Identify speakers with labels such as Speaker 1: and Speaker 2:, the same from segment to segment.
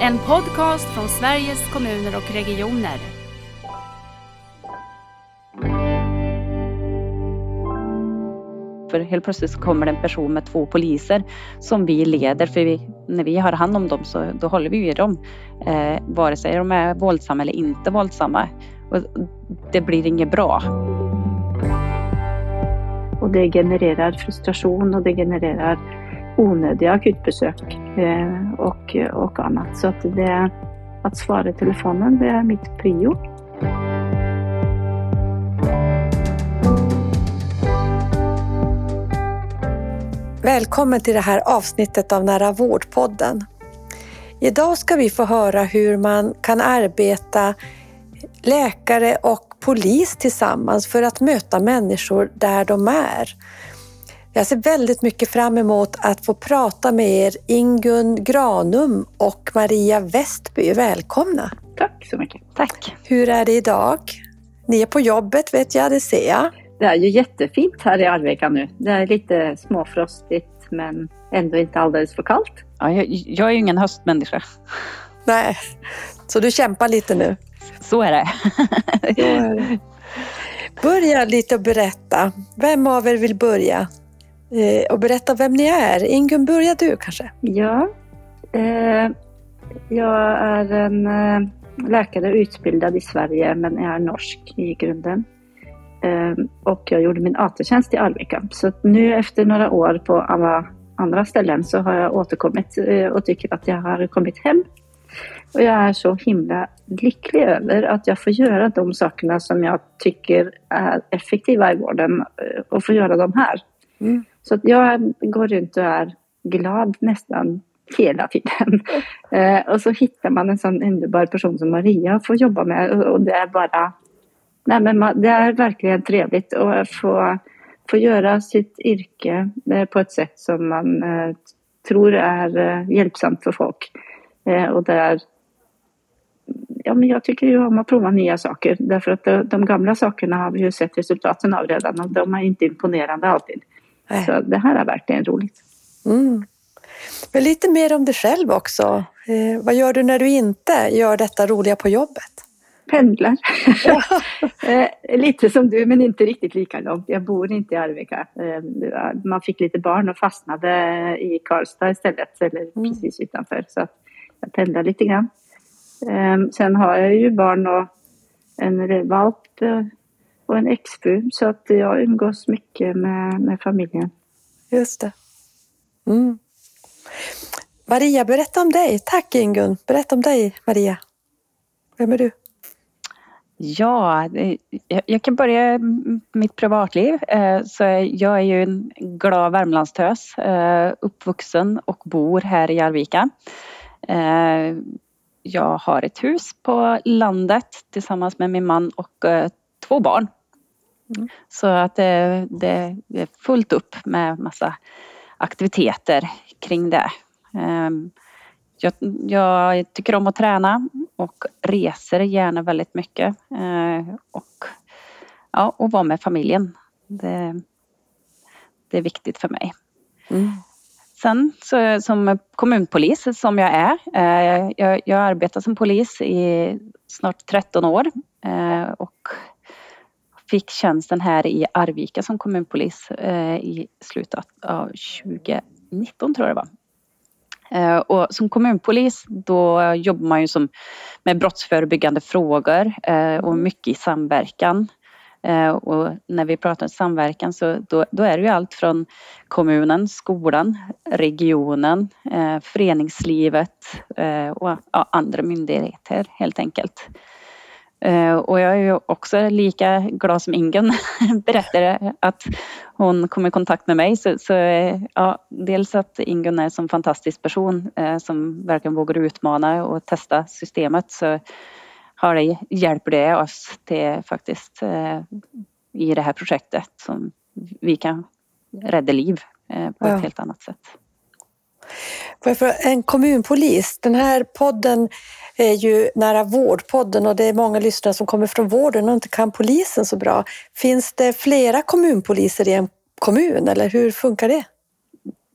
Speaker 1: En podcast från Sveriges kommuner och regioner.
Speaker 2: För helt plötsligt så kommer det en person med två poliser som vi leder. För vi, när vi har hand om dem så då håller vi i dem. Eh, vare sig de är våldsamma eller inte våldsamma. Och det blir inget bra.
Speaker 3: Och det genererar frustration och det genererar onödiga akutbesök Eh, och, och annat. Så att, det, att svara i telefonen, det är mitt prio.
Speaker 4: Välkommen till det här avsnittet av Nära vårdpodden. Idag ska vi få höra hur man kan arbeta läkare och polis tillsammans för att möta människor där de är. Jag ser väldigt mycket fram emot att få prata med er Ingun Granum och Maria Westby. Välkomna!
Speaker 3: Tack så mycket!
Speaker 2: Tack!
Speaker 4: Hur är det idag? Ni är på jobbet vet jag, det ser jag.
Speaker 3: Det är ju jättefint här i Arvika nu. Det är lite småfrostigt men ändå inte alldeles för kallt.
Speaker 2: Ja, jag, jag är ju ingen höstmänniska.
Speaker 4: Nej, så du kämpar lite nu?
Speaker 2: Så är det.
Speaker 4: Så är det. Börja lite och berätta. Vem av er vill börja? Eh, och berätta vem ni är. Ingun, börja du kanske?
Speaker 3: Ja, eh, jag är en eh, läkare utbildad i Sverige men är norsk i grunden. Och jag gjorde min AT-tjänst i Arvika. Så nu efter några år på alla andra ställen så har jag återkommit och tycker att jag har kommit hem. Och jag är så himla lycklig över att jag får göra de sakerna som jag tycker är effektiva i vården och få göra dem här. Mm. Så att jag går runt och är glad nästan hela tiden. Eh, och så hittar man en sån underbar person som Maria att få jobba med och det är bara... Nej men man, det är verkligen trevligt att få, få göra sitt yrke eh, på ett sätt som man eh, tror är eh, hjälpsamt för folk. Eh, och där... Ja men jag tycker ju om att prova nya saker därför att de, de gamla sakerna har vi ju sett resultaten av redan och de är inte imponerande alltid. Nej. Så det här är verkligen roligt.
Speaker 4: Mm. Men lite mer om dig själv också. Eh, vad gör du när du inte gör detta roliga på jobbet?
Speaker 3: Pendlar. eh, lite som du, men inte riktigt lika långt. Jag bor inte i Arvika. Eh, man fick lite barn och fastnade i Karlstad istället, eller mm. precis utanför. Så jag pendlar lite grann. Eh, sen har jag ju barn och en valp och en exfru så att jag umgås mycket med, med familjen.
Speaker 4: Just det. Mm. Maria, berätta om dig. Tack Ingun. Berätta om dig Maria. Vem är du?
Speaker 2: Ja, jag kan börja mitt privatliv. Eh, så jag är ju en glad Värmlandstös, eh, uppvuxen och bor här i Arvika. Eh, jag har ett hus på landet tillsammans med min man och två barn. Mm. Så att det, det, är fullt upp med massa aktiviteter kring det. Ehm, jag, jag, tycker om att träna och reser gärna väldigt mycket. Ehm, och, ja, och vara med familjen. Det, det är viktigt för mig. Mm. Sen så, som kommunpolis som jag är, eh, jag, jag arbetar som polis i snart 13 år eh, och fick tjänsten här i Arvika som kommunpolis eh, i slutet av 2019 tror jag det var. Eh, och som kommunpolis då jobbar man ju som med brottsförebyggande frågor eh, och mycket i samverkan. Och när vi pratar samverkan så då, då, är det ju allt från kommunen, skolan, regionen, föreningslivet och andra myndigheter helt enkelt. Eh, och jag är ju också lika glad som Ingen berättade att hon kom i kontakt med mig. Så, så ja, dels att Ingun är en sån fantastisk person eh, som verkligen vågar utmana och testa systemet så har det, hjälper det oss till faktiskt eh, i det här projektet som vi kan rädda liv på ett ja. helt annat sätt.
Speaker 4: En kommunpolis, den här podden är ju nära vårdpodden och det är många lyssnare som kommer från vården och inte kan polisen så bra. Finns det flera kommunpoliser i en kommun eller hur funkar det?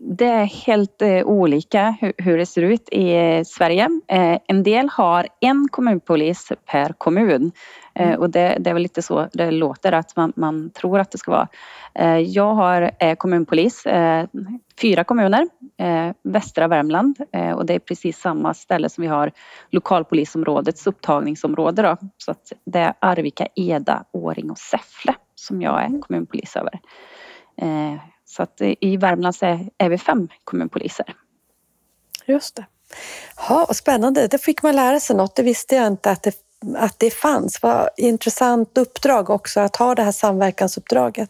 Speaker 2: det är helt eh, olika hur, hur, det ser ut i Sverige. Eh, en del har en kommunpolis per kommun mm. och det, det, är väl lite så det låter att man, man tror att det ska vara. jag har är kommunpolis, fyra kommuner, eh, västra Värmland eh, och det är precis samma ställe som vi har lokalpolisområdets upptagningsområde. Då. Så att det är Arvika, Eda, Åring och Säffle som jag är kommunpolis över. Eh, så att i Värmland så är vi fem kommunpoliser.
Speaker 4: Just det. Ja, vad spännande, det fick man lära sig något. Det visste jag inte att det, att det fanns. Vad intressant uppdrag också att ha det här samverkansuppdraget.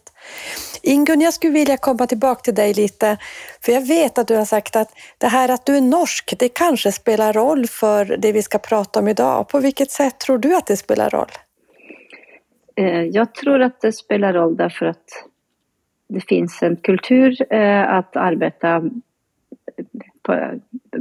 Speaker 4: Ingun, jag skulle vilja komma tillbaka till dig lite, för jag vet att du har sagt att det här att du är norsk, det kanske spelar roll för det vi ska prata om idag. På vilket sätt tror du att det spelar roll?
Speaker 3: Eh, jag tror att det spelar roll därför att det finns en kultur eh, att arbeta eh, på,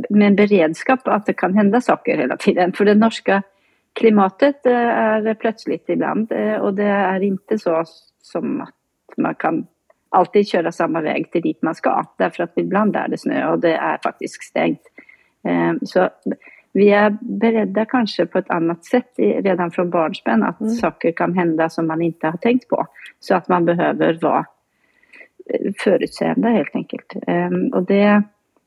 Speaker 3: med en beredskap att det kan hända saker hela tiden. För det norska klimatet eh, är plötsligt ibland eh, och det är inte så som att man kan alltid köra samma väg till dit man ska. Därför att ibland är det snö och det är faktiskt stängt. Så vi är beredda kanske på ett annat sätt redan från barnsben att mm. saker kan hända som man inte har tänkt på. Så att man behöver vara förutseende helt enkelt. Och det,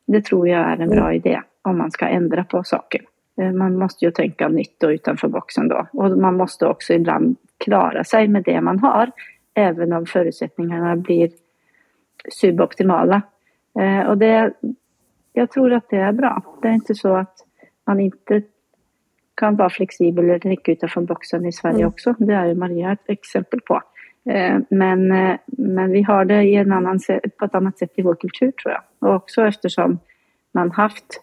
Speaker 3: det tror jag är en bra idé om man ska ändra på saker. Ehm, man måste ju tänka nytt och utanför boxen då. Och man måste också ibland klara sig med det man har. Även om förutsättningarna blir suboptimala. Ehm, och det, jag tror att det är bra. Det är inte så att man inte kan vara flexibel eller tänka utanför boxen i Sverige mm. också. Det är ju Maria ett exempel på. Eh, men, eh, men vi har det i en annan, på ett annat sätt i vår kultur tror jag. Och också eftersom man haft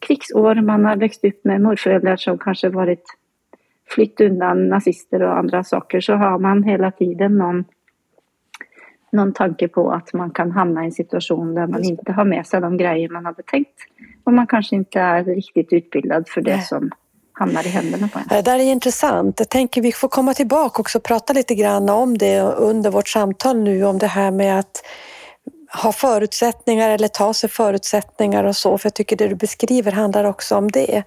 Speaker 3: krigsår, man har växt upp med morföräldrar som kanske varit flytt undan nazister och andra saker så har man hela tiden någon, någon tanke på att man kan hamna i en situation där man inte har med sig de grejer man hade tänkt. Och man kanske inte är riktigt utbildad för det som hamnar i händerna på en.
Speaker 4: Det där är intressant. Jag tänker vi får komma tillbaka och prata lite grann om det under vårt samtal nu om det här med att ha förutsättningar eller ta sig förutsättningar och så, för jag tycker det du beskriver handlar också om det.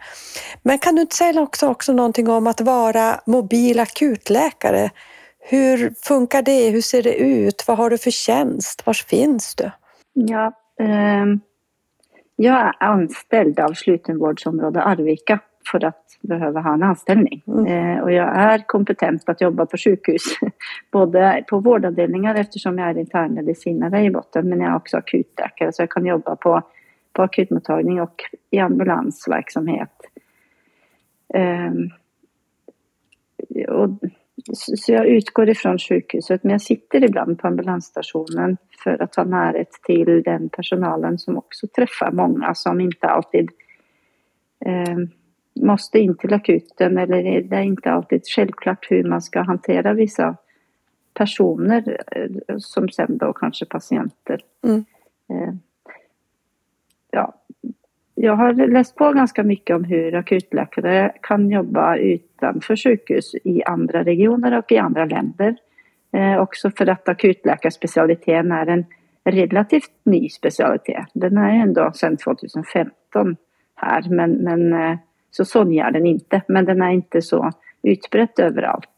Speaker 4: Men kan du inte säga också, också någonting om att vara mobil akutläkare? Hur funkar det? Hur ser det ut? Vad har du för tjänst? Var finns du?
Speaker 3: Ja, eh, jag är anställd av slutenvårdsområde Arvika för att behöva ha en anställning. Mm. Eh, och jag är kompetent att jobba på sjukhus, både på vårdavdelningar eftersom jag är internmedicinare i botten, men jag är också akutläkare så jag kan jobba på, på akutmottagning och i ambulansverksamhet. Eh, och, så jag utgår ifrån sjukhuset, men jag sitter ibland på ambulansstationen för att ha närhet till den personalen som också träffar många som inte alltid eh, måste in till akuten eller det är inte alltid självklart hur man ska hantera vissa personer eh, som sen då kanske patienter. Mm. Eh, ja, jag har läst på ganska mycket om hur akutläkare kan jobba utanför sjukhus i andra regioner och i andra länder. Eh, också för att akutläkarspecialiteten är en relativt ny specialitet. Den är ändå sedan 2015 här men, men eh, så Sonja är den inte, men den är inte så utbrett överallt.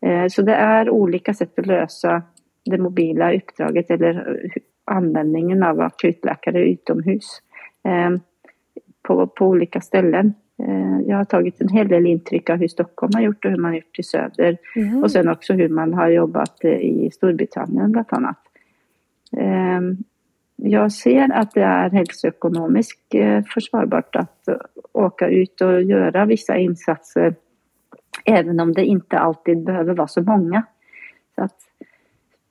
Speaker 3: Eh, så det är olika sätt att lösa det mobila uppdraget eller användningen av akutläkare utomhus eh, på, på olika ställen. Eh, jag har tagit en hel del intryck av hur Stockholm har gjort och hur man har gjort i söder. Mm. Och sen också hur man har jobbat i Storbritannien bland annat jag ser att det är hälsoekonomiskt eh, försvarbart att åka ut och göra vissa insatser även om det inte alltid behöver vara så många. Så att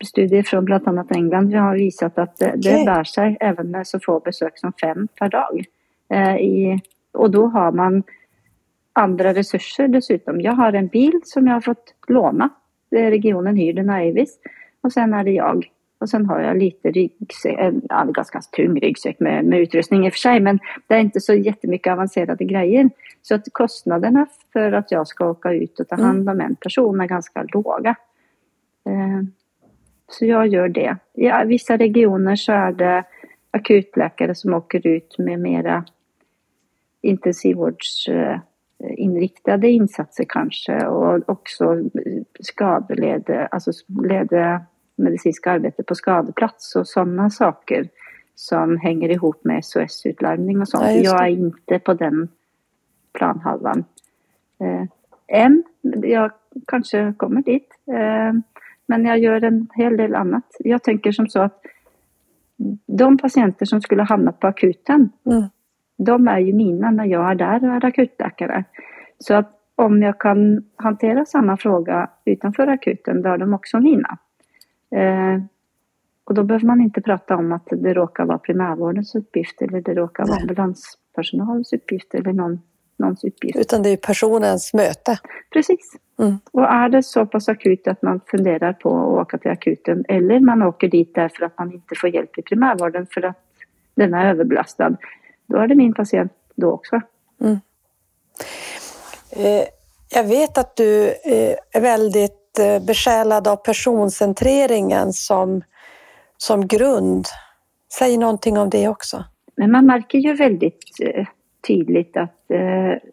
Speaker 3: studier från bland annat England har visat att det, det bär sig även med så få besök som fem per dag. Eh, i, och då har man andra resurser dessutom. Jag har en bil som jag har fått låna. Regionen hyr den Avis. Och sen är det jag och sen har jag lite ryggsäck, en ganska tung ryggsäck med, med utrustning i och för sig, men det är inte så jättemycket avancerade grejer. Så att kostnaderna för att jag ska åka ut och ta mm. hand om en person är ganska låga. Eh, så jag gör det. I vissa regioner så är det akutläkare som åker ut med mera intensivvårdsinriktade insatser kanske och också skadelede, alltså lede medicinska arbete på skadeplats och sådana saker som hänger ihop med SOS-utlarmning och sånt. Ja, jag är inte på den planhalvan. Eh, än. Jag kanske kommer dit. Eh, men jag gör en hel del annat. Jag tänker som så att de patienter som skulle hamna på akuten, mm. de är ju mina när jag är där och är akutläkare. Så att om jag kan hantera samma fråga utanför akuten, då är de också mina. Eh, och då behöver man inte prata om att det råkar vara primärvårdens uppgift eller det råkar vara ambulanspersonalens uppgift eller någon, någons uppgift.
Speaker 4: Utan det är personens möte.
Speaker 3: Precis. Mm. Och är det så pass akut att man funderar på att åka till akuten eller man åker dit därför att man inte får hjälp i primärvården för att den är överbelastad, då är det min patient då också. Mm.
Speaker 4: Eh, jag vet att du eh, är väldigt Eh, besjälad av personcentreringen som, som grund. Säg någonting om det också.
Speaker 3: Men man märker ju väldigt eh, tydligt att eh,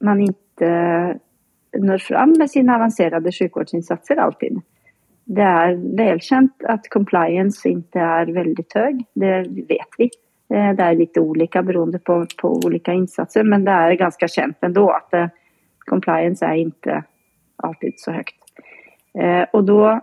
Speaker 3: man inte når fram med sina avancerade sjukvårdsinsatser alltid. Det är välkänt att compliance inte är väldigt hög, det vet vi. Det är lite olika beroende på, på olika insatser men det är ganska känt ändå att compliance är inte alltid så högt. Eh, och då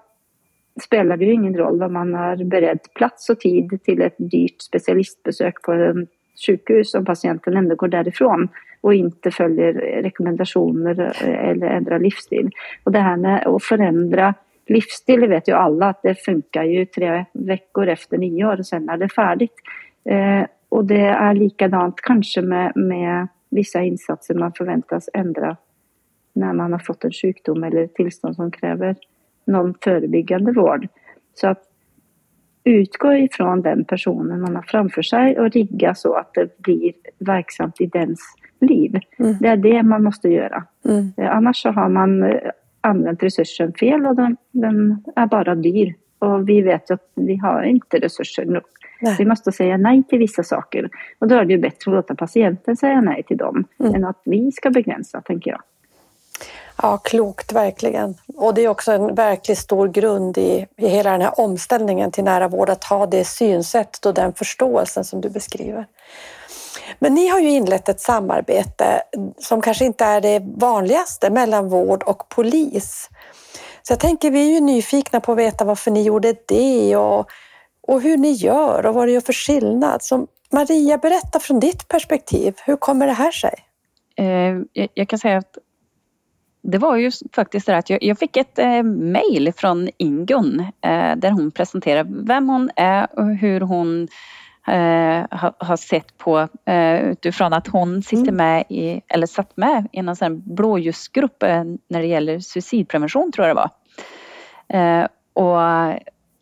Speaker 3: spelar det ju ingen roll om man har beredd plats och tid till ett dyrt specialistbesök på en sjukhus om patienten ändå går därifrån och inte följer rekommendationer eller ändrar livsstil. Och det här med att förändra livsstil, det vet ju alla att det funkar ju tre veckor efter nio år och sen är det färdigt. Eh, och det är likadant kanske med, med vissa insatser man förväntas ändra när man har fått en sjukdom eller ett tillstånd som kräver någon förebyggande vård. Så att utgå ifrån den personen man har framför sig och rigga så att det blir verksamt i dens liv. Mm. Det är det man måste göra. Mm. Eh, annars så har man eh, använt resursen fel och den, den, är bara dyr. Och vi vet att vi har inte resurser nog. Nej. Vi måste säga nej till vissa saker. Och då är det ju bättre att låta patienten säga nej till dem mm. än att vi ska begränsa, tänker jag.
Speaker 4: Ja, klokt verkligen. Och det är också en verkligt stor grund i, i hela den här omställningen till nära vård att ha det synsättet och den förståelsen som du beskriver. Men ni har ju inlett ett samarbete som kanske inte är det vanligaste mellan vård och polis. Så jag tänker, vi är ju nyfikna på att veta varför ni gjorde det och, och hur ni gör och vad det gör för skillnad. Så Maria, berätta från ditt perspektiv. Hur kommer det här sig?
Speaker 2: Eh, jag kan säga att det var ju faktiskt så att jag, jag fick ett eh, mejl från Ingun eh, där hon presenterar vem hon är och hur hon eh, har, har, sett på eh, utifrån att hon sitter mm. med i, eller satt med i en sån blåljusgrupp eh, när det gäller suicidprevention tror jag det var. Eh, och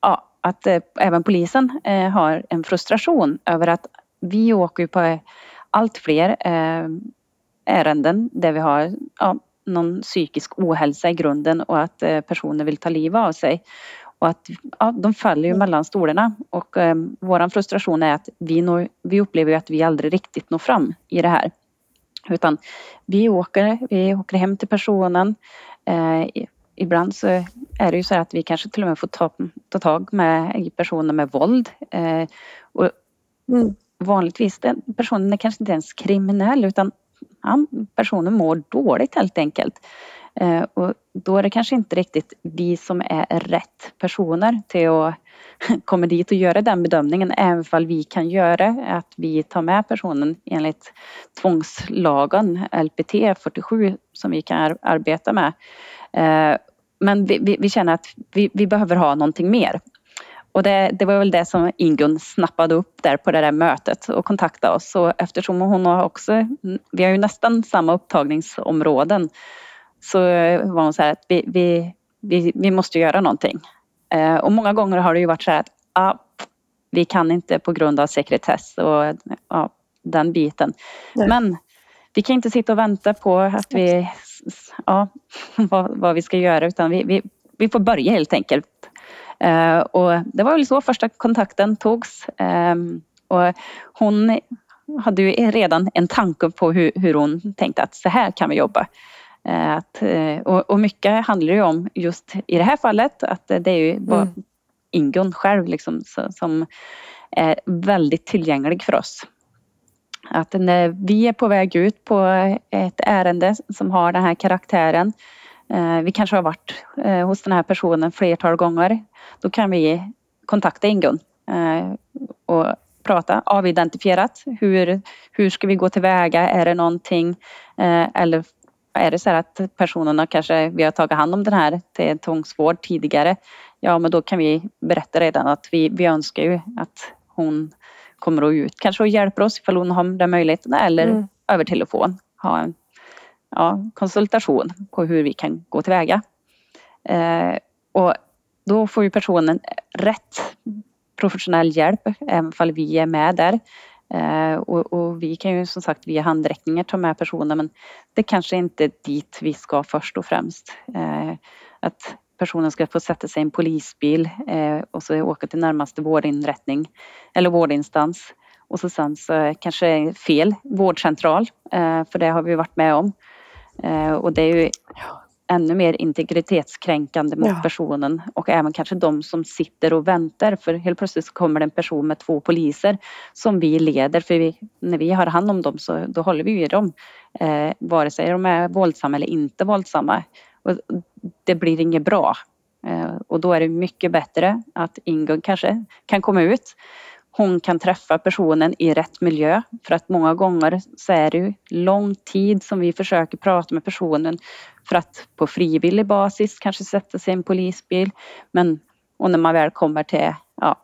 Speaker 2: ja, att även polisen har en frustration över att vi åker på allt fler ärenden där vi har ja, någon psykisk ohälsa i grunden och att eh, personer vill ta livet av sig. Och att ja, de faller ju mm. mellan stolarna och eh, våran frustration är att vi, når, vi upplever att vi aldrig riktigt når fram i det här. Utan vi åker, vi åker hem till personen. Eh, ibland så är det ju så att vi kanske till och med får ta, ta tag med personer med våld. Eh, och mm. Vanligtvis den personen är kanske inte ens kriminell utan ja, personen mår dåligt helt enkelt. Eh, och då är det kanske inte riktigt vi som är rätt personer till att komma dit och göra den bedömningen, även om vi kan göra att vi tar med personen enligt tvångslagen LPT 47 som vi kan arbeta med. Eh, men vi, vi, vi känner att vi, vi behöver ha någonting mer och det, det, var väl det som Ingun snappade upp där på det där mötet och kontaktade oss. Och eftersom hon har också, vi har ju nästan samma upptagningsområden, så var hon så här att vi, vi, vi, vi måste göra någonting. Eh, och många gånger har det ju varit så här att ah, vi kan inte på grund av sekretess och ja, den biten. Nej. Men vi kan inte sitta och vänta på att vi, ja, vad, vad vi ska göra utan vi, vi, vi får börja helt enkelt. Eh, och det var väl så första kontakten togs. Ehm, Och hon hade ju redan en tanke på hur, hur hon tänkte att så här kan vi jobba. Eh, att, eh, och, och, mycket handlar ju om just i det här fallet att det är ju bara mm. Ingun själv liksom, som är väldigt tillgänglig för oss. Att när vi är på väg ut på ett ärende som har den här karaktären vi kanske har varit hos den här personen flertal gånger. Då kan vi kontakta Ingun och prata avidentifierat. Hur, hur ska vi gå tillväga? Är det någonting eller är det så att personerna kanske, vi har tagit hand om den här till tvångsvård tidigare, ja men då kan vi berätta redan att vi, vi önskar ju att hon kommer ut kanske och hjälper oss ifall hon har den möjligheten eller mm. över telefon ha en ja, konsultation på hur vi kan gå tillväga. Eh, och då får ju personen rätt professionell hjälp även om vi är med där. Eh, och, och, vi kan ju som sagt via handräckningar ta med personen men det kanske inte är dit vi ska först och främst. Eh, att personen ska få sätta sig i en polisbil eh, och så åka till närmaste vårdinrättning eller vårdinstans. Och så sen så kanske fel vårdcentral, eh, för det har vi varit med om. Och det är ju ännu mer integritetskränkande mot ja. personen och även kanske de som sitter och väntar för helt plötsligt kommer det en person med två poliser som vi leder för vi, när vi har hand om dem så då håller vi i dem eh, vare sig de är våldsamma eller inte våldsamma. Och det blir inget bra eh, och då är det mycket bättre att Ingun kanske kan komma ut hon kan träffa personen i rätt miljö. För att många gånger så är det ju lång tid som vi försöker prata med personen för att på frivillig basis kanske sätta sig i en polisbil. Men och när man väl kommer till ja,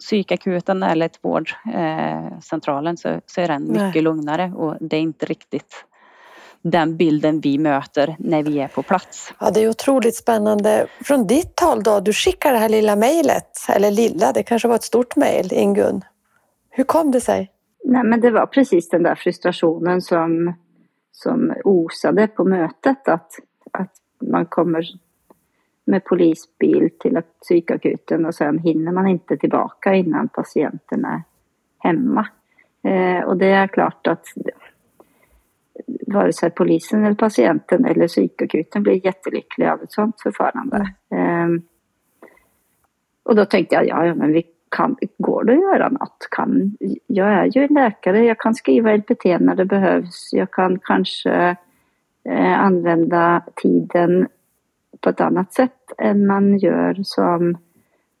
Speaker 2: psykakuten eller ett vårdcentralen så, så är den mycket Nej. lugnare och det är inte riktigt den bilden vi möter när vi är på plats.
Speaker 4: Ja, det är otroligt spännande. Från ditt håll då, du skickar det här lilla mejlet, eller lilla, det kanske var ett stort mejl, Ingun. Hur kom det sig?
Speaker 3: Nej, men det var precis den där frustrationen som, som osade på mötet, att, att man kommer med polisbil till psykakuten och sen hinner man inte tillbaka innan patienten är hemma. Eh, och det är klart att vare sig polisen eller patienten eller psykakuten blir jättelyckliga av ett sådant förfarande. Mm. och då tänkte jag, ja, ja men vi kan, går det att göra något? Kan, jag är ju läkare, jag kan skriva LPT när det behövs. Jag kan kanske eh, använda tiden på ett annat sätt än man gör som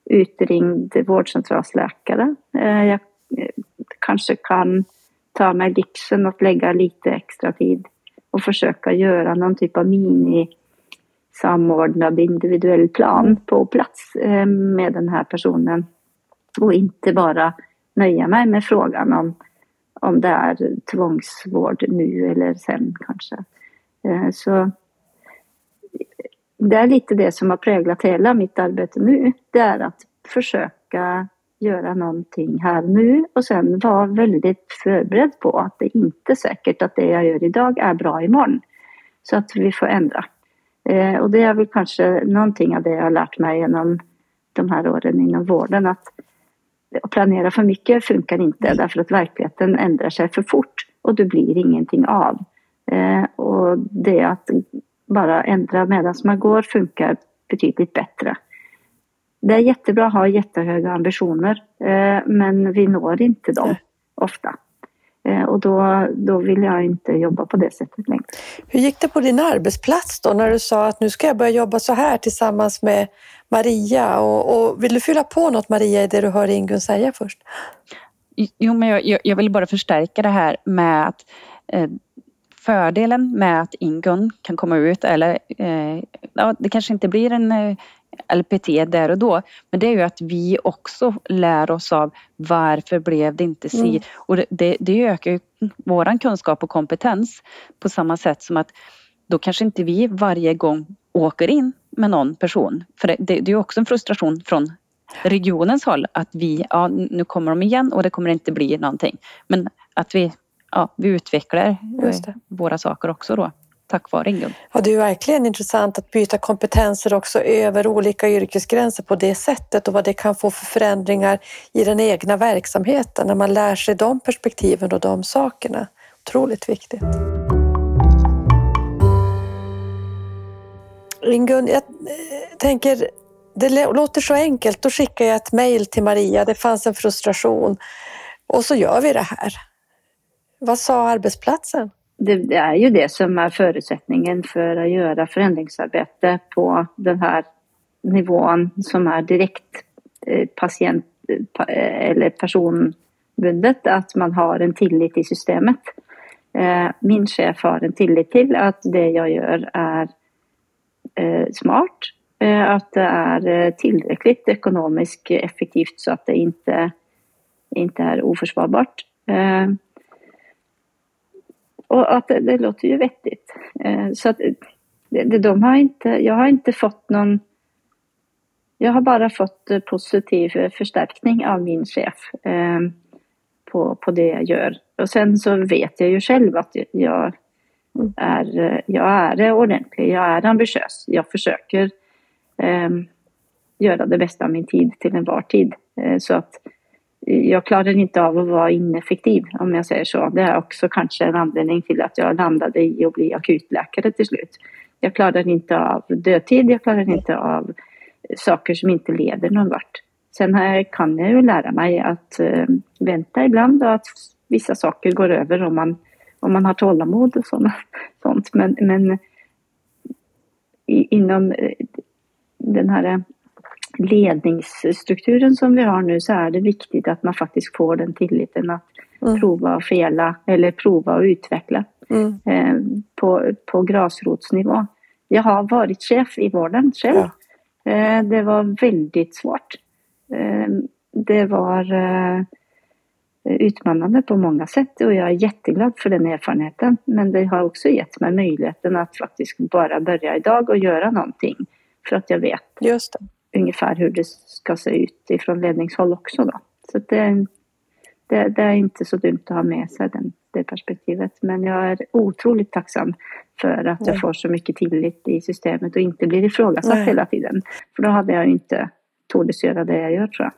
Speaker 3: utringd vårdcentralsläkare. Eh, jag eh, kanske kan ta mig lyxen att lägga lite extra tid och försöka göra någon typ av mini samordnad individuell plan på plats eh, med den här personen och inte bara nöja mig med frågan om, om det är tvångsvård nu eller sen kanske. Eh, så det är lite det som har präglat hela mitt arbete nu. Det är att försöka göra någonting här nu och sen vara väldigt förberedd på att det inte är säkert att det jag gör idag är bra imorgon. Så att vi får ändra. Eh, och det är väl kanske någonting av det jag har lärt mig genom de här åren inom vården att planera för mycket funkar inte därför att verkligheten ändrar sig för fort och det blir ingenting av. Eh, och det att bara ändra medan man går funkar betydligt bättre. Det är jättebra att ha jättehöga ambitioner eh, men vi når inte dem ofta. Eh, och då, då vill jag inte jobba på det sättet längre.
Speaker 4: Hur gick det på din arbetsplats då när du sa att nu ska jag börja jobba så här tillsammans med Maria? Och, och vill du fylla på något Maria i det du hör Ingun säga först?
Speaker 2: Jo, men jag, jag vill bara förstärka det här med att eh, fördelen med att Ingun kan komma ut eller eh, ja, det kanske inte blir en eh, LPT där och då. Men det är ju att vi också lär oss av varför blev det inte si? Mm. Och det, det, det ökar ju våran kunskap och kompetens på samma sätt som att då kanske inte vi varje gång åker in med någon person. För det, det, det är också en frustration från regionens håll att vi, ja nu kommer de igen och det kommer inte bli någonting. Men att vi, ja, vi utvecklar våra saker också då tack vare Ingun.
Speaker 4: Ja, det är verkligen intressant att byta kompetenser också över olika yrkesgränser på det sättet och vad det kan få för förändringar i den egna verksamheten när man lär sig de perspektiven och de sakerna. Otroligt viktigt. Ingun, jag eh, tänker, det låter så enkelt. Då skickar jag ett mejl till Maria. Det fanns en frustration och så gör vi det här. Vad sa arbetsplatsen?
Speaker 3: Det är ju det som är förutsättningen för att göra förändringsarbete på den här nivån som är direkt eh, patient eh, eller personbundet, att man har en tillit i systemet. Eh, min chef har en tillit till att det jag gör är smart. Att det är tillräckligt ekonomiskt effektivt så att det inte, inte är oförsvarbart. Och att det, det låter ju vettigt. Eh, så att det, de har inte, jag har inte fått någon jag har bara fått eh, positiv förstärkning av min chef eh, på, på det jag gör. Och sen så vet jag ju själv att jag är, eh, jag är ordentlig, jag är ambitiös. Jag försöker eh, göra det bästa av min tid till en var tid. Eh, så att jag klarar inte av att vara ineffektiv om jag säger så. Det är också kanske en anledning till att jag landade i att bli akutläkare till slut. Jag klarar inte av dödtid, jag klarar inte av saker som inte leder någon vart. Sen här kan jag ju lära mig att eh, vänta ibland och att vissa saker går över om man om man har tålamod och såna, sånt. Men, men i, inom eh, den här ledningsstrukturen som vi har nu så är det viktigt att man faktiskt får den tilliten att mm. prova och fela eller prova och utveckla mm. eh, på, på gräsrotsnivå. Jag har varit chef i vården själv. Ja. Eh, det var väldigt svårt. Eh, det var eh, utmanande på många sätt och jag är jätteglad för den erfarenheten. Men det har också gett mig möjligheten att faktiskt bara börja idag och göra någonting. För att jag vet. Ungefär hur det ska se ut ifrån ledningshåll också då. Så det, det, det, är inte så dumt att ha med sig den, det perspektivet. Men jag är otroligt tacksam för att jag får så mycket tillit i systemet och inte blir ifrågasatt Nej. hela tiden. För då hade jag inte tordes göra det jag gör tror jag.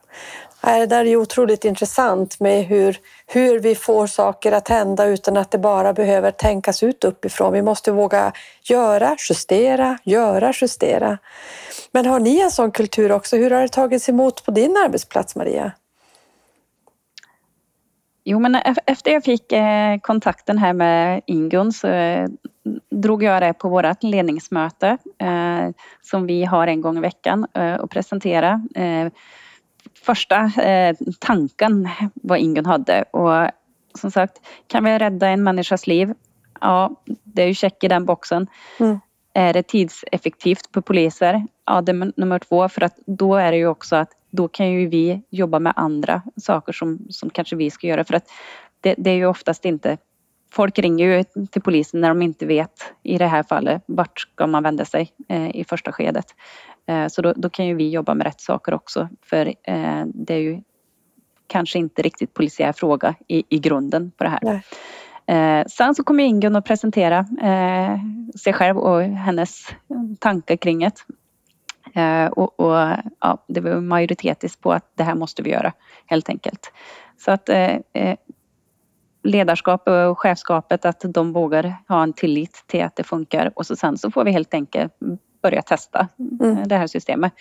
Speaker 4: Det där är ju otroligt intressant med hur, hur vi får saker att hända utan att det bara behöver tänkas ut uppifrån. Vi måste våga göra, justera, göra, justera. Men har ni en sån kultur också? Hur har det tagits emot på din arbetsplats, Maria?
Speaker 2: Jo, men efter jag fick eh, kontakten här med Ingun så eh, drog jag det på vårt ledningsmöte eh, som vi har en gång i veckan och presentera första tanken vad Ingun hade och som sagt, kan vi rädda en människas liv? Ja, det är ju check i den boxen. Mm. Är det tidseffektivt på poliser? Ja, det är nummer två för att då är det ju också att då kan ju vi jobba med andra saker som, som kanske vi ska göra för att det, det är ju oftast inte Folk ringer ju till polisen när de inte vet i det här fallet vart ska man vända sig eh, i första skedet. Eh, så då, då, kan ju vi jobba med rätt saker också för eh, det är ju kanske inte riktigt polisiär fråga i, i grunden på det här. Eh, sen så kommer Ingun att presentera eh, sig själv och hennes tankar kring det. Eh, och, och ja, det var majoritet på att det här måste vi göra helt enkelt. Så att eh, eh, ledarskap och chefskapet att de vågar ha en tillit till att det funkar och så sen så får vi helt enkelt börja testa mm. det här systemet.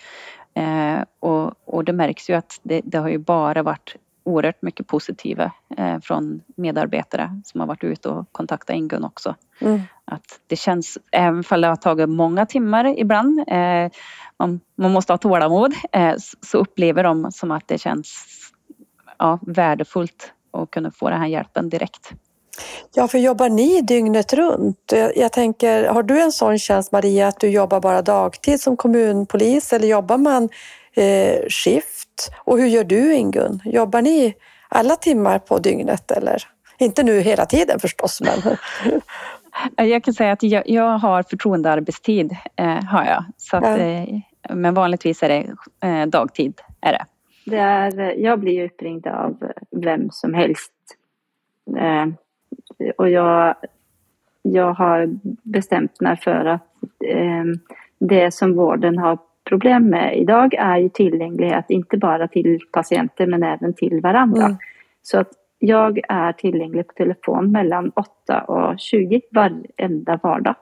Speaker 2: Eh, och, och det märks ju att det, det, har ju bara varit oerhört mycket positiva eh, från medarbetare som har varit ute och kontaktat Ingun också. Mm. Att det känns, även om det har tagit många timmar ibland, eh, man, man, måste ha tålamod, eh, så upplever de som att det känns ja, värdefullt att kunna få den här hjälpen direkt.
Speaker 4: Ja, för jobbar ni dygnet runt? Jag, jag, tänker, har du en sån tjänst Maria att du jobbar bara dagtid som kommunpolis eller jobbar man eh, skift? Och hur gör du Ingun? Jobbar ni alla timmar på dygnet eller? Inte nu hela tiden förstås, men...
Speaker 2: Jag kan säga att jag, jag har förtroendearbetstid, eh, har jag. Så att, ja. eh, men vanligtvis är det eh, dagtid. Är det.
Speaker 3: Det är, jag blir uppringd av vem som helst. Eh, och jag jag har bestämt mig för att eh, det som vården har problem med idag är ju tillgänglighet, inte bara till patienter men även till varandra. Mm. Så att jag är tillgänglig på telefon mellan 8 och 20 varenda vardag.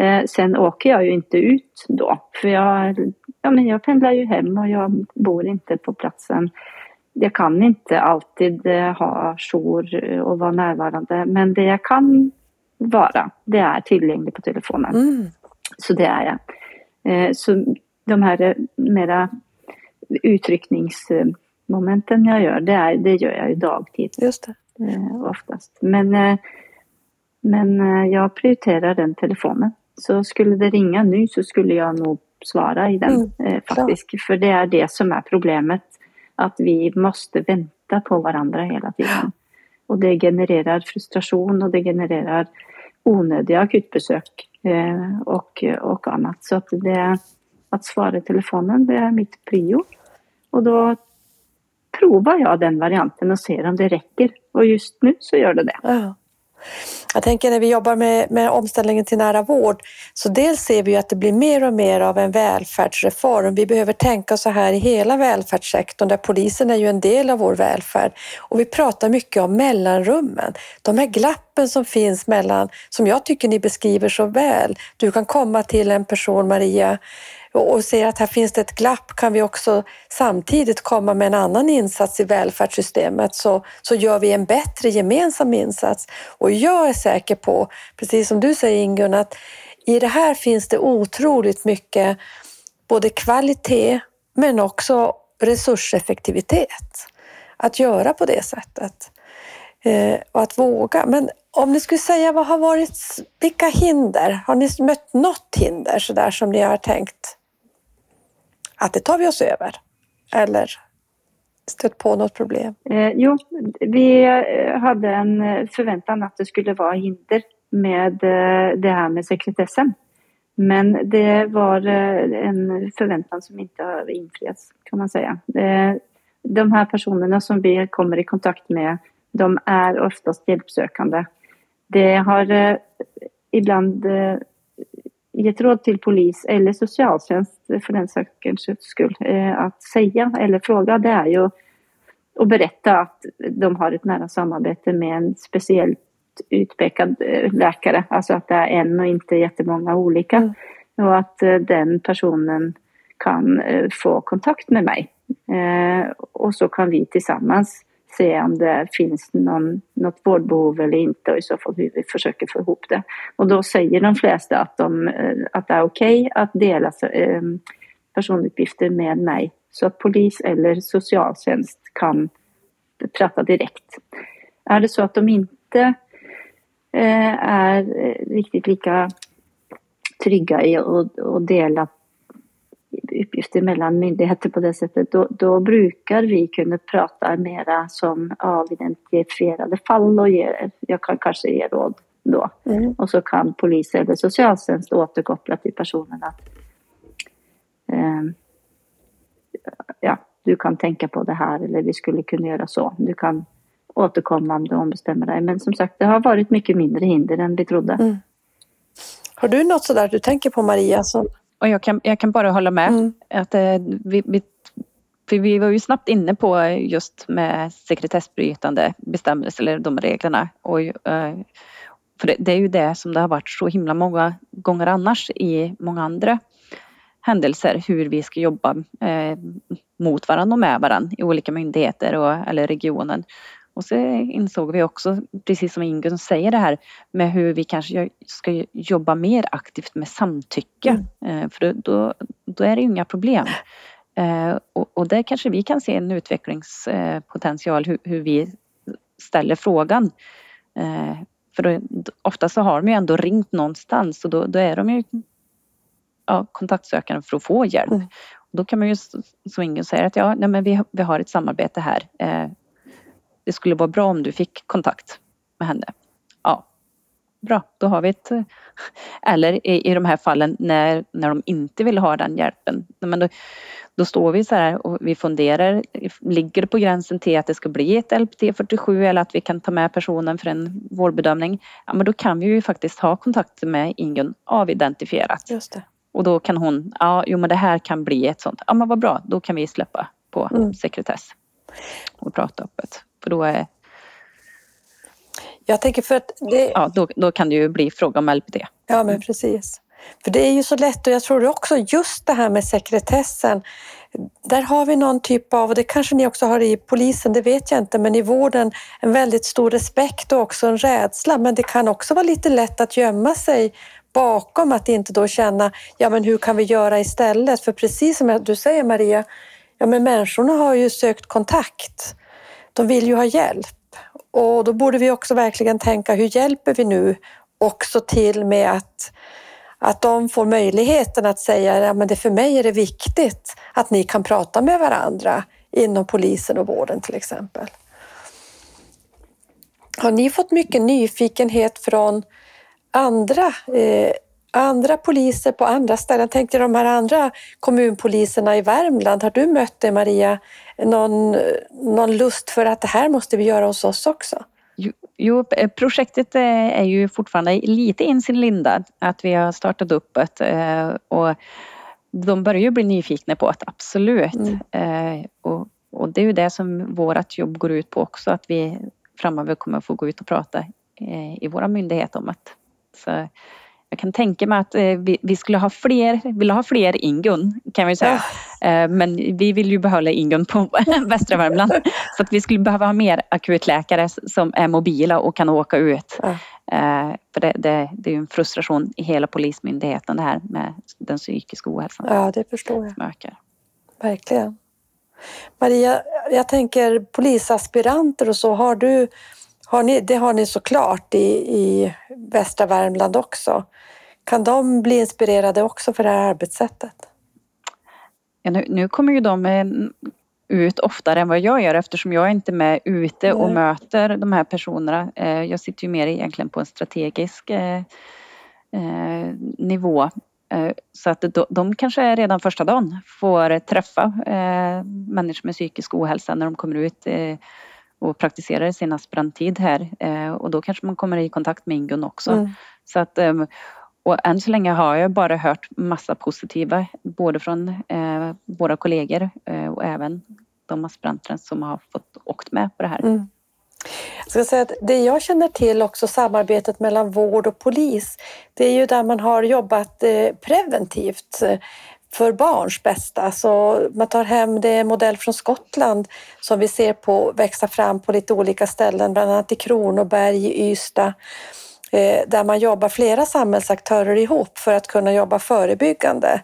Speaker 3: Eh, sen åker jag ju inte ut då, för jag, ja, men jag pendlar ju hem och jag bor inte på platsen. Jag kan inte alltid eh, ha jour och vara närvarande, men det jag kan vara, det är tillgänglig på telefonen. Mm. Så det är jag. Eh, så de här eh, mera uttryckningsmomenten jag gör, det, är, det gör jag ju dagtid.
Speaker 4: Just det.
Speaker 3: Eh, oftast. Men, men jag prioriterar den telefonen. Så skulle det ringa nu så skulle jag nog svara i den mm, faktiskt. Klar. För det är det som är problemet. Att vi måste vänta på varandra hela tiden. Och det genererar frustration och det genererar onödiga akutbesök eh, och, och annat. Så att, det, att svara i telefonen, det är mitt prio. Och då provar jag den varianten och ser om det räcker. Och just nu så gör det det.
Speaker 4: Ja. Jag tänker när vi jobbar med, med omställningen till nära vård, så dels ser vi att det blir mer och mer av en välfärdsreform. Vi behöver tänka så här i hela välfärdssektorn, där polisen är ju en del av vår välfärd. Och vi pratar mycket om mellanrummen, de här glappen som finns mellan, som jag tycker ni beskriver så väl. Du kan komma till en person, Maria, och ser att här finns det ett glapp kan vi också samtidigt komma med en annan insats i välfärdssystemet så, så gör vi en bättre gemensam insats. Och jag är säker på, precis som du säger Ingun, att i det här finns det otroligt mycket både kvalitet men också resurseffektivitet. Att göra på det sättet eh, och att våga. Men om ni skulle säga vad har varit, vilka hinder? Har ni mött något hinder så där som ni har tänkt att det tar vi oss över? Eller stött på något problem?
Speaker 3: Eh, jo, vi eh, hade en eh, förväntan att det skulle vara hinder med eh, det här med sekretessen. Men det var en förväntan som inte har infriats kan man säga. De här personerna som vi kommer i kontakt med, de är oftast hjälpsökande. Det har ibland gett råd till polis eller socialtjänst för den sakens skull eh, att säga eller fråga det är ju att berätta att de har ett nära samarbete med en speciellt utpekad eh, läkare, alltså att det är en och inte jättemånga olika. Mm. Och att eh, den personen kan få kontakt med mig. Och så kan vi tillsammans se om det finns någon, något vårdbehov eller inte och i så fall hur vi försöker få ihop det. Och då säger de flesta att, de, eh, att det är okej okay att dela eh, personuppgifter med mig så att polis eller socialtjänst kan prata direkt. Är det så att de inte eh, är riktigt lika trygga i att dela uppgifter mellan myndigheter på det sättet, då, då brukar vi kunna prata mera som avidentifierade fall och ge, jag kan kanske ge råd då. Mm. Och så kan polis eller socialtjänst återkoppla till personen att eh, ja, du kan tänka på det här eller vi skulle kunna göra så. Du kan återkomma om du ombestämmer dig. Men som sagt, det har varit mycket mindre hinder än vi trodde. Mm.
Speaker 4: Har du något sådär du tänker på Maria? Som
Speaker 2: och jag kan, jag kan bara hålla med. Mm. Att, eh, vi, vi, för vi var ju snabbt inne på just med sekretessbrytande bestämmelser eller de reglerna. Och, eh, för det, det, är ju det som det har varit så himla många gånger annars i många andra händelser hur vi ska jobba eh, mot varandra och med varandra i olika myndigheter och, eller regionen. Och så insåg vi också, precis som Ingun säger det här med hur vi kanske ska jobba mer aktivt med samtycke. Mm. Eh, för då, då är det inga problem. Eh, och, och där kanske vi kan se en utvecklingspotential hur, hur vi ställer frågan. Eh, för då, ofta så har de ju ändå ringt någonstans och då, då är de ju ja, kontaktsökande för att få hjälp. Mm. Då kan man ju som Ingun säger att ja, nej men vi, vi har ett samarbete här det skulle vara bra om du fick kontakt med henne. Ja, bra, då har vi ett... Eller i, i de här fallen när, när de inte vill ha den hjälpen. Men då, då står vi så här och vi funderar, ligger det på gränsen till att det ska bli ett LPT 47 eller att vi kan ta med personen för en vårdbedömning? Ja, men då kan vi ju faktiskt ha kontakt med Ingun avidentifierat.
Speaker 4: Just det.
Speaker 2: Och då kan hon, ja, jo men det här kan bli ett sånt, ja men vad bra, då kan vi släppa på
Speaker 4: Mm.
Speaker 2: sekretess och prata öppet. För då, är,
Speaker 4: Jag tänker för att det,
Speaker 2: ja, då, då kan det ju bli fråga om LPT.
Speaker 4: Ja, men precis. För det är ju så lätt och jag tror också just det här med sekretessen. Där har vi någon typ av, och det kanske ni också har i polisen, det vet jag inte, men i vården en väldigt stor respekt och också en rädsla. Men det kan också vara lite lätt att gömma sig bakom att inte då känna, ja men hur kan vi göra istället? För precis som du säger Maria, ja men människorna har ju sökt kontakt. De vill ju ha hjälp. Och då borde vi också verkligen tänka, hur hjälper vi nu också till med att, att de får möjligheten att säga, ja men det för mig är det viktigt att ni kan prata med varandra inom polisen och vården till exempel. Har ni fått mycket nyfikenhet från andra, eh, andra poliser på andra ställen? Tänk dig de här andra kommunpoliserna i Värmland. Har du mött det Maria? Någon, någon lust för att det här måste vi göra hos oss också?
Speaker 2: Jo, Jo, projektet eh, är ju fortfarande lite in sin linda. Att vi har startat upp ett eh, och de börjar ju bli nyfikna på att absolut.
Speaker 4: Mm.
Speaker 2: Eh, Och, och det är ju det som vårt jobb går ut på också. Att vi framöver kommer få gå ut och prata i våra myndighet om så jag kan tänka mig att eh, vi, vi skulle ha fler, vill ha fler Ingun kan vi säga. Eh, Men vi vill ju behålla Ingun på västra Värmland. Så att vi skulle behöva ha mer akutläkare som är mobila och kan åka ut. Eh, För det, det, det är ju en frustration i hela polismyndigheten det här med den psykiska ohälsan
Speaker 4: Ja, det förstår jag.
Speaker 2: som ökar.
Speaker 4: Verkligen. Maria, jag tänker polisaspiranter och så, har du, har ni, det har ni såklart i, i västra Värmland också. Kan de bli inspirerade också för det här arbetssättet?
Speaker 2: Ja, nu, nu kommer ju de eh, ut oftare än vad jag gör eftersom jag är inte med ute och
Speaker 4: Nej.
Speaker 2: möter de här personerna. Eh, Jag sitter ju mer egentligen på en strategisk eh, nivå. Så att de, kanske redan första dagen får träffa människor med psykisk ohälsa när de kommer ut och praktiserar sin aspiranttid här. Eh, Och då kanske man kommer i kontakt med Ingun också.
Speaker 4: Mm.
Speaker 2: Så att, ehm, och än så länge har jag bara hört massa positiva, både från eh, våra kollegor eh, och även de aspiranterna som har fått åkt med på det här.
Speaker 4: Mm. Jag ska säga att det jag känner till också samarbetet mellan vård och polis, det är ju där man har jobbat preventivt för barns bästa. Så man tar hem det en modell från Skottland som vi ser på växa fram på lite olika ställen, bland annat i Kronoberg, i Ystad, eh, där man jobbar flera samhällsaktörer ihop för att kunna jobba förebyggande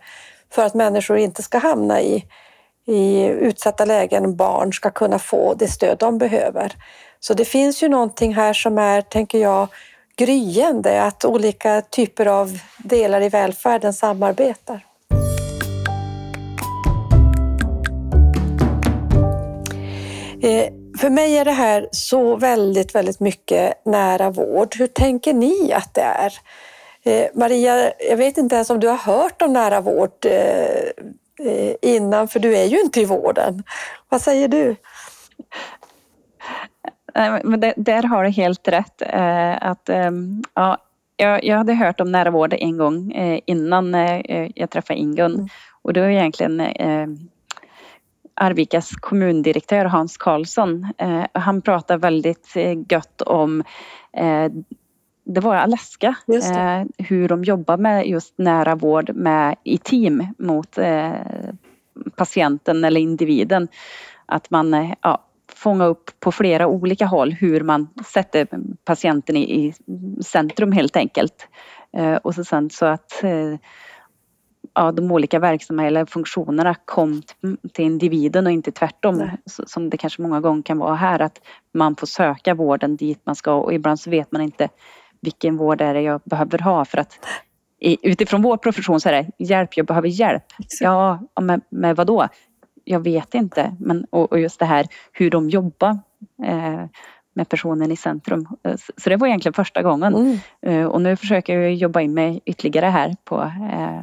Speaker 4: för att människor inte ska hamna i, i utsatta lägen. Barn ska kunna få det stöd de behöver. Så det finns ju någonting här som är, tänker jag, gryende, att olika typer av delar i välfärden samarbetar. För mig är det här så väldigt, väldigt mycket nära vård. Hur tänker ni att det är? Eh, Maria, jag vet inte ens om du har hört om nära vård eh, eh, innan, för du är ju inte i vården. Vad säger du?
Speaker 2: Men det, där har du helt rätt. Eh, att, ehm, ja, jag, hade hört om nära vård en gång eh, innan eh, jag träffade Ingun.
Speaker 4: Mm.
Speaker 2: Och det var egentligen eh, Arvikas kommundirektör Hans Karlsson. Eh, han pratade väldigt eh, gött om eh, det var Alaska,
Speaker 4: det.
Speaker 2: hur de jobbar med just nära vård med, i team mot patienten eller individen. Att man ja, fångar upp på flera olika håll hur man sätter patienten i, i centrum helt enkelt. Eh, och så sen så att eh, ja, de olika verksamma eller funktionerna kom till individen och inte tvärtom.
Speaker 4: Nej.
Speaker 2: Som det kanske många gånger kan vara här att man får söka vården dit man ska och ibland så vet man inte vilken vård är det jag behöver ha för att utifrån vår profession så är det hjälp, jag behöver hjälp. Ja, ja, men med vad då? Jag vet inte. Men, och, och just det här hur de jobbar. Eh, med personen i centrum. Eh, så det var egentligen första gången.
Speaker 4: Mm.
Speaker 2: Eh, och nu försöker jag jobba in mig ytterligare här på eh,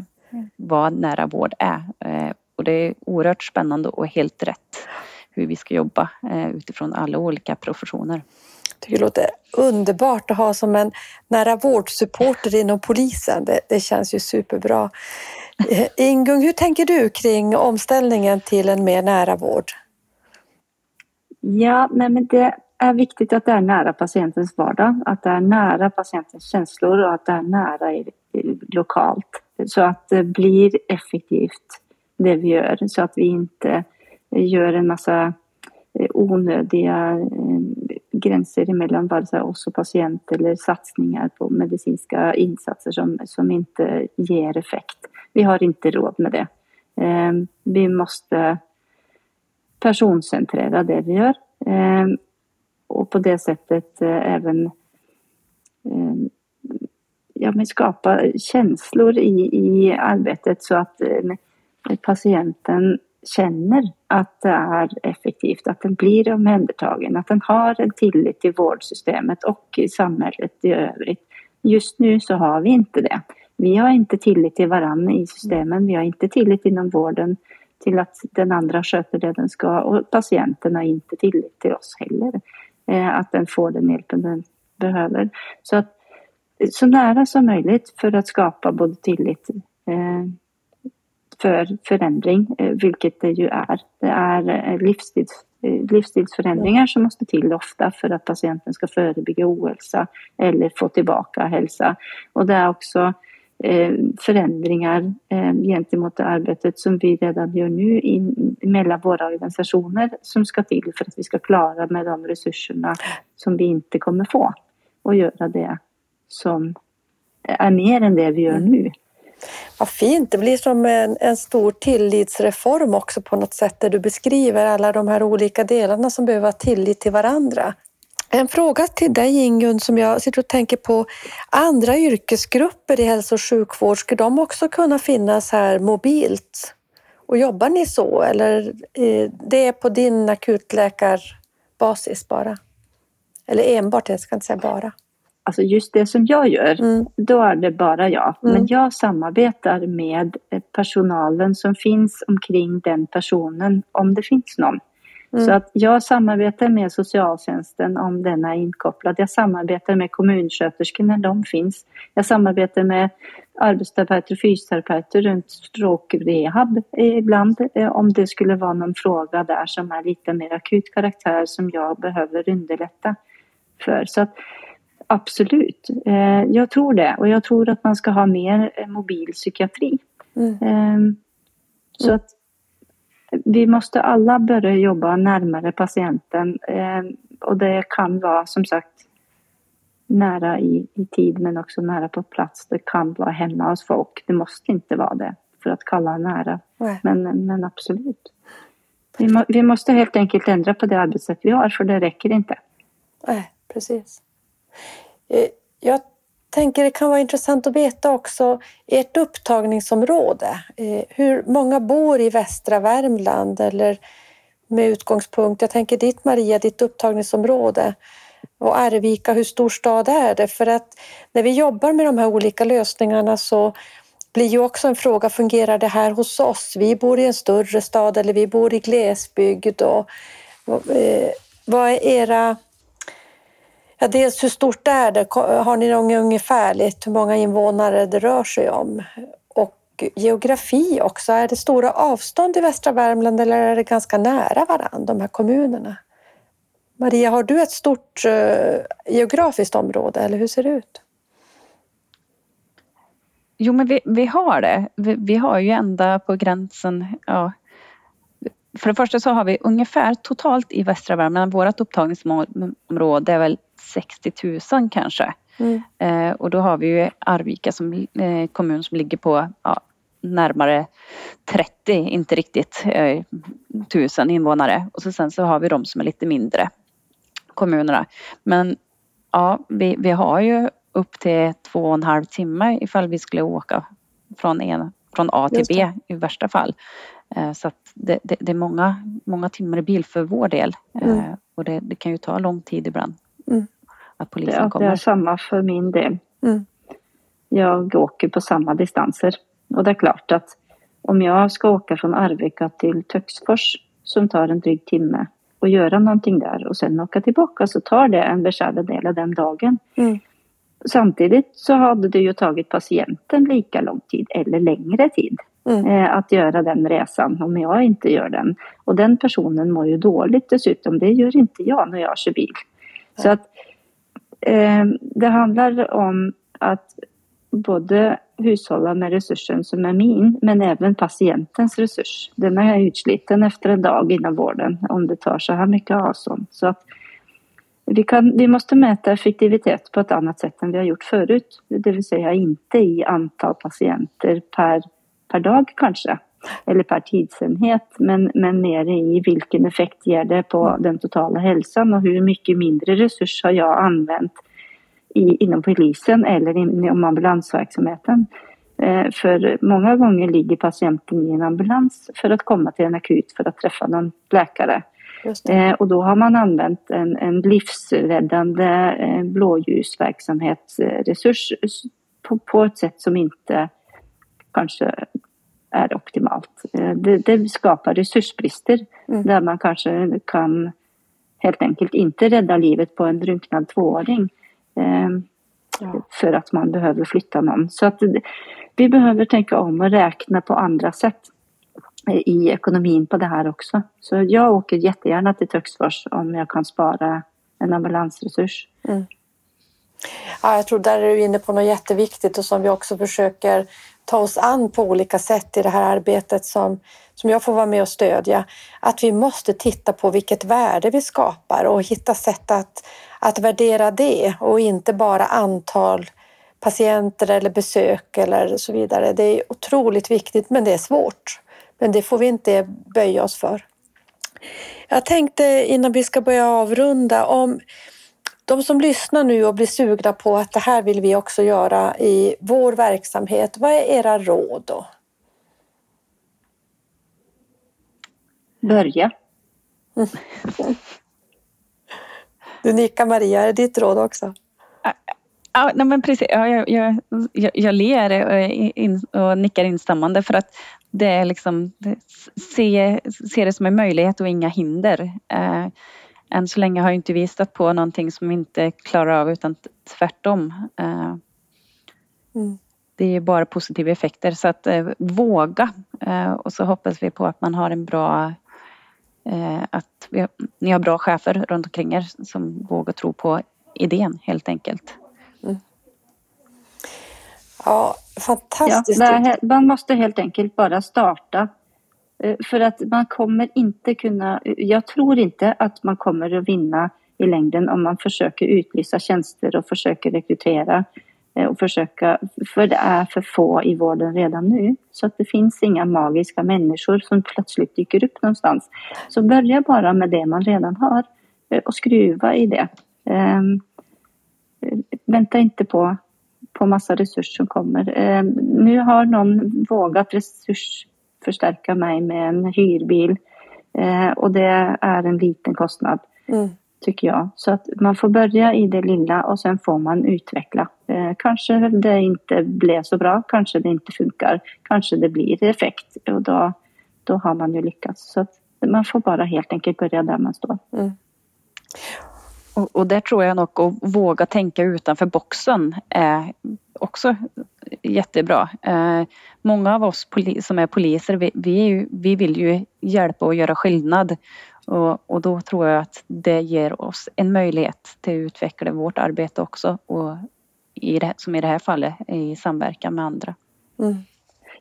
Speaker 2: vad nära vård är. Eh, och det är oerhört spännande och helt rätt hur vi ska jobba eh, utifrån alla olika professioner.
Speaker 4: Jag tycker det låter underbart att ha som en nära vårdsupporter inom polisen. Det, det känns ju superbra. Eh, Ingung, hur tänker du kring omställningen till en mer nära vård?
Speaker 3: Ja, nej men det är viktigt att det är nära patientens vardag, att det är nära patientens känslor och att det är nära i, i, lokalt. Så att det blir effektivt det vi gör, så att vi inte gör en massa eh, onödiga eh, gränser emellan vare sig oss och patient eller satsningar på medicinska insatser som, som inte ger effekt. Vi har inte råd med det. Ehm, vi måste personcentrera det vi gör ehm, och på det sättet eh, även ehm, ja, men skapa känslor i, i arbetet så att eh, patienten känner att det är effektivt, att den blir omhändertagen, att den har en tillit till vårdsystemet och i samhället i övrigt. Just nu så har vi inte det. Vi har inte tillit till varandra i systemen, vi har inte tillit inom vården till att den andra sköter det den ska och patienten har inte tillit till oss heller. Eh, att den får den hjälpen den behöver. Så att så nära som möjligt för att skapa både tillit eh, för förändring, eh, vilket det ju är. Det är eh, livstids, livsstilsförändringar som måste till ofta för att patienten ska förebygga ohälsa eller få tillbaka hälsa. Och det är också förändringar gentemot det arbetet som vi redan gör nu in, mellan våra organisationer som ska till för att vi ska klara med de resurserna som vi inte kommer få och göra det som är mer än det vi gör nu.
Speaker 4: Vad fint, det blir som en, en stor tillitsreform också på något sätt där du beskriver alla de här olika delarna som behöver ha tillit till varandra. En fråga till dig Ingun som jag sitter och tänker på. Andra yrkesgrupper i hälso och sjukvård, skulle de också kunna finnas här mobilt? Och jobbar ni så eller eh, det är på din akutläkarbasis bara? Eller enbart, jag ska inte säga bara.
Speaker 3: Alltså just det som jag gör, mm. då är det bara jag. Mm. Men jag samarbetar med personalen som finns omkring den personen, om det finns någon. Mm. Så att jag samarbetar med socialtjänsten om den är inkopplad. Jag samarbetar med kommunsköterskor när de finns. Jag samarbetar med arbetsterapeuter och fysioterapeuter runt stroke-rehab ibland eh, om det skulle vara någon fråga där som är lite mer akut karaktär som jag behöver underlätta för. Så att Absolut, eh, jag tror det. Och jag tror att man ska ha mer eh, mobil psykiatri. Mm. Eh, så att vi måste alla börja jobba närmare patienten. Eh, och det kan vara som sagt nära i, i tid men också nära på plats. Det kan vara hemma hos folk. Det måste inte vara det för att kalla nära. Men, men absolut. Vi, må, vi måste helt enkelt ändra på det arbetssätt vi har för det räcker inte.
Speaker 4: Nej, precis. Eh, jag tänker det kan vara intressant att veta också ert upptagningsområde. Eh, hur många bor i västra Värmland eller med utgångspunkt, jag tänker ditt Maria, ditt upptagningsområde och Arvika, hur stor stad är det? För att när vi jobbar med de här olika lösningarna så blir ju också en fråga, fungerar det här hos oss? Vi bor i en större stad eller vi bor i glesbygd och eh, vad är era Ja, dels hur stort är det? Har ni någon ungefärligt hur många invånare det rör sig om? Och geografi också. Är det stora avstånd i västra Värmland eller är det ganska nära varandra, de här kommunerna? Maria, har du ett stort uh, geografiskt område eller hur ser det ut?
Speaker 2: Jo, men vi, vi har det. Vi, vi, har ju ända på gränsen. Ja. För det första så har vi ungefär totalt i västra Värmland, vårt upptagningsområde är väl 60 000 kanske. Mm. Eh, och då har vi ju Arvika som eh, kommun som ligger på ja, närmare 30, inte riktigt eh, tusen invånare. Och så sen så har vi de som är lite mindre kommunerna. Men ja, vi, vi har ju upp till två och en halv timme ifall vi skulle åka från, en, från A till B i värsta fall. Eh, så att det, det, det, är många, många timmar i bil för vår del. Eh, mm. Och det, det, kan ju ta lång tid ibland. Att polisen
Speaker 3: ja,
Speaker 2: kommer.
Speaker 3: Det är samma för min del. Mm. Jag åker på samma distanser. Och det är klart att om jag ska åka från Arvika till Töcksfors som tar en dryg timme och göra någonting där och sen åka tillbaka så tar det en beskärd del av den dagen. Mm. Samtidigt så hade det ju tagit patienten lika lång tid eller längre tid mm. eh, att göra den resan om jag inte gör den. Och den personen mår ju dåligt dessutom. Det gör inte jag när jag kör bil. Mm. Så att eh, det handlar om att både hushålla med resursen som är min men även patientens resurs. Den är utsliten efter en dag inom vården om det tar så här mycket avstånd. Så att vi, kan, vi måste mäta effektivitet på ett annat sätt än vi har gjort förut. Det vill säga inte i antal patienter per, per dag kanske eller per tidsenhet men, men mer i vilken effekt ger det på den totala hälsan och hur mycket mindre resurs har jag använt i, inom polisen eller inom ambulansverksamheten. Eh, för många gånger ligger patienten i en ambulans för att komma till en akut för att träffa någon läkare. Eh, och då har man använt en, en livsräddande eh, blåljusverksamhetsresurs på, på ett sätt som inte kanske är optimalt. Eh, det, det, skapar resursbrister mm. där man kanske kan helt enkelt inte rädda livet på en drunknad tvååring. Eh, ja. För att man behöver flytta någon. Så att vi behöver tänka om och räkna på andra sätt i ekonomin på det här också. Så jag åker jättegärna till Töcksfors om jag kan spara en ambulansresurs. Mm.
Speaker 4: Ja, jag tror där är du inne på något jätteviktigt och som vi också försöker ta oss an på olika sätt i det här arbetet som, som jag får vara med och stödja. Att vi måste titta på vilket värde vi skapar och hitta sätt att, att värdera det och inte bara antal patienter eller besök eller så vidare. Det är otroligt viktigt men det är svårt. Men det får vi inte böja oss för. Jag tänkte innan vi ska börja avrunda om de som lyssnar nu och blir sugna på att det här vill vi också göra i vår verksamhet. Vad är era råd då?
Speaker 3: Börja.
Speaker 4: Du nickar Maria, är det ditt råd också?
Speaker 2: Ja, nej men precis. Ja, jag, jag, jag, jag ler och, in, och nickar instämmande för att det är liksom, se, se det som en möjlighet och inga hinder. Eh, än så länge har inte vi stött på någonting som inte klarar av utan tvärtom. Eh, mm. Det är bara positiva effekter så att eh, våga eh, och så hoppas vi på att man har en bra eh, att vi, ni har bra chefer runt omkring er som vågar tro på idén helt enkelt. Mm.
Speaker 4: Ja, fantastiskt.
Speaker 3: Ja, man måste helt enkelt bara starta. Eh, för att man kommer inte kunna, eh, jag tror inte att man kommer att vinna i längden om man försöker utlysa tjänster och försöker rekrytera eh, och försöka, för det är för få i vården redan nu. Så att det finns inga magiska människor som plötsligt dyker upp någonstans. Så börja bara med det man redan har och skruva i det. Um, vänta inte på på massa resurser som kommer. Ehm, nu har någon vågat resursförstärka mig med en hyrbil eh, och det är en liten kostnad. Mm. Tycker jag. Så att man får börja i det lilla och sen får man utveckla. Eh, kanske det inte blev så bra, kanske det inte funkar, kanske det blir effekt och då, då har man ju lyckats. Så man får bara helt enkelt börja där man står. Mm.
Speaker 2: Och, och där tror jag nog att våga tänka utanför boxen är också jättebra. Eh, många av oss som är poliser, vi, vi, är ju, vi vill ju hjälpa och göra skillnad. Och, och, då tror jag att det ger oss en möjlighet till att utveckla vårt arbete också. Och i det, som i det här fallet i samverkan med andra. Mm.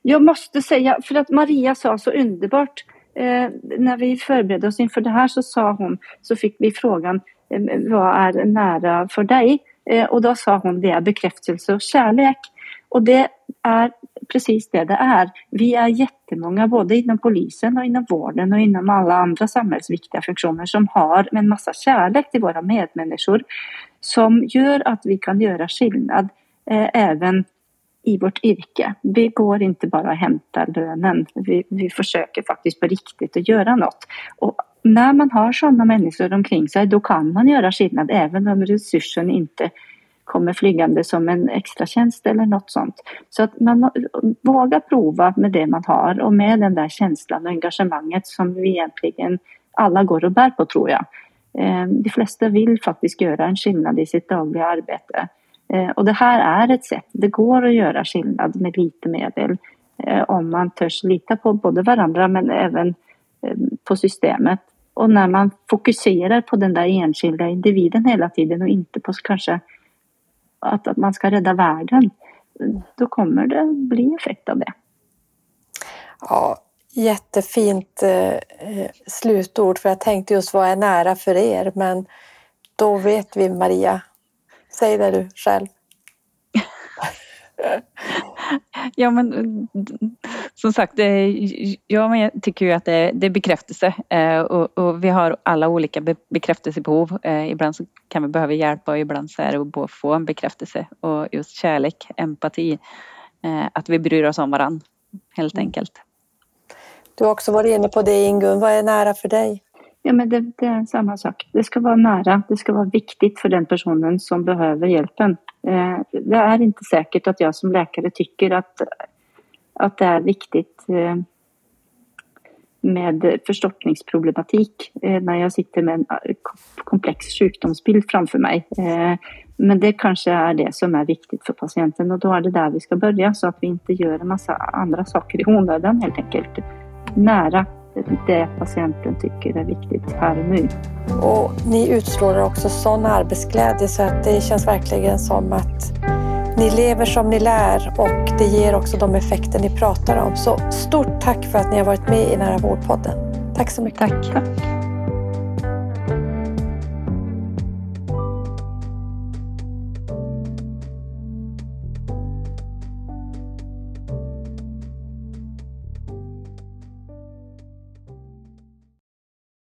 Speaker 3: Jag måste säga, för att Maria sa så underbart eh, när vi förberedde oss inför det här så sa hon, så fick vi frågan Eh, vad är nära för dig? Eh, och då sa hon det är bekräftelse och kärlek. Och det är precis det det är. Vi är jättemånga både inom polisen och inom vården och inom alla andra samhällsviktiga funktioner som har en massa kärlek till våra medmänniskor som gör att vi kan göra skillnad eh, även i vårt yrke. Vi går inte bara och hämtar lönen. Vi, vi försöker faktiskt på riktigt att göra något. Och när man har sådana människor omkring sig då kan man göra skillnad även om resursen inte kommer flygande som en extra tjänst eller något sånt. Så att man vågar prova med det man har och med den där känslan och engagemanget som vi egentligen alla går och bär på tror jag. Ehm, de flesta vill faktiskt göra en skillnad i sitt dagliga arbete. Ehm, och det här är ett sätt, det går att göra skillnad med lite medel eh, om man törs lita på både varandra men även ehm, på systemet. Och när man fokuserar på den där enskilda individen hela tiden och inte på kanske att, att man ska rädda världen, då kommer det bli effekt av det.
Speaker 4: Ja, jättefint eh, slutord, för jag tänkte just vad är nära för er, men då vet vi Maria. Säg det du själv.
Speaker 2: ja, men som sagt, jag tycker ju att det är, bekräftelse eh, och, vi har alla olika bekräftelsebehov. Eh, ibland så kan vi behöva hjälp och ibland så är det att få en bekräftelse och just kärlek, empati, eh, att vi bryr oss om varandra helt mm. enkelt.
Speaker 4: Du har också varit inne på det Ingun, vad är nära för dig?
Speaker 3: Ja, men det, det, är samma sak. Det ska vara nära. Det ska vara viktigt för den personen som behöver hjälpen. Det är inte säkert att jag som läkare tycker att, att det är viktigt eh, med förstoppningsproblematik eh, när jag sitter med en eh, komplex sjukdomsbild framför mig. Men det kanske är det som är viktigt för patienten och då är det där vi ska börja så att vi inte gör en massa andra saker i onödan helt enkelt. Nära det patienten tycker är viktigt här och nu.
Speaker 4: Och ni utstrålar också sån arbetsglädje så att det känns verkligen som att ni lever som ni lär och det ger också de effekter ni pratar om. Så stort tack för att ni har varit med i Nära vårdpodden. Tack så mycket.
Speaker 2: Tack. tack.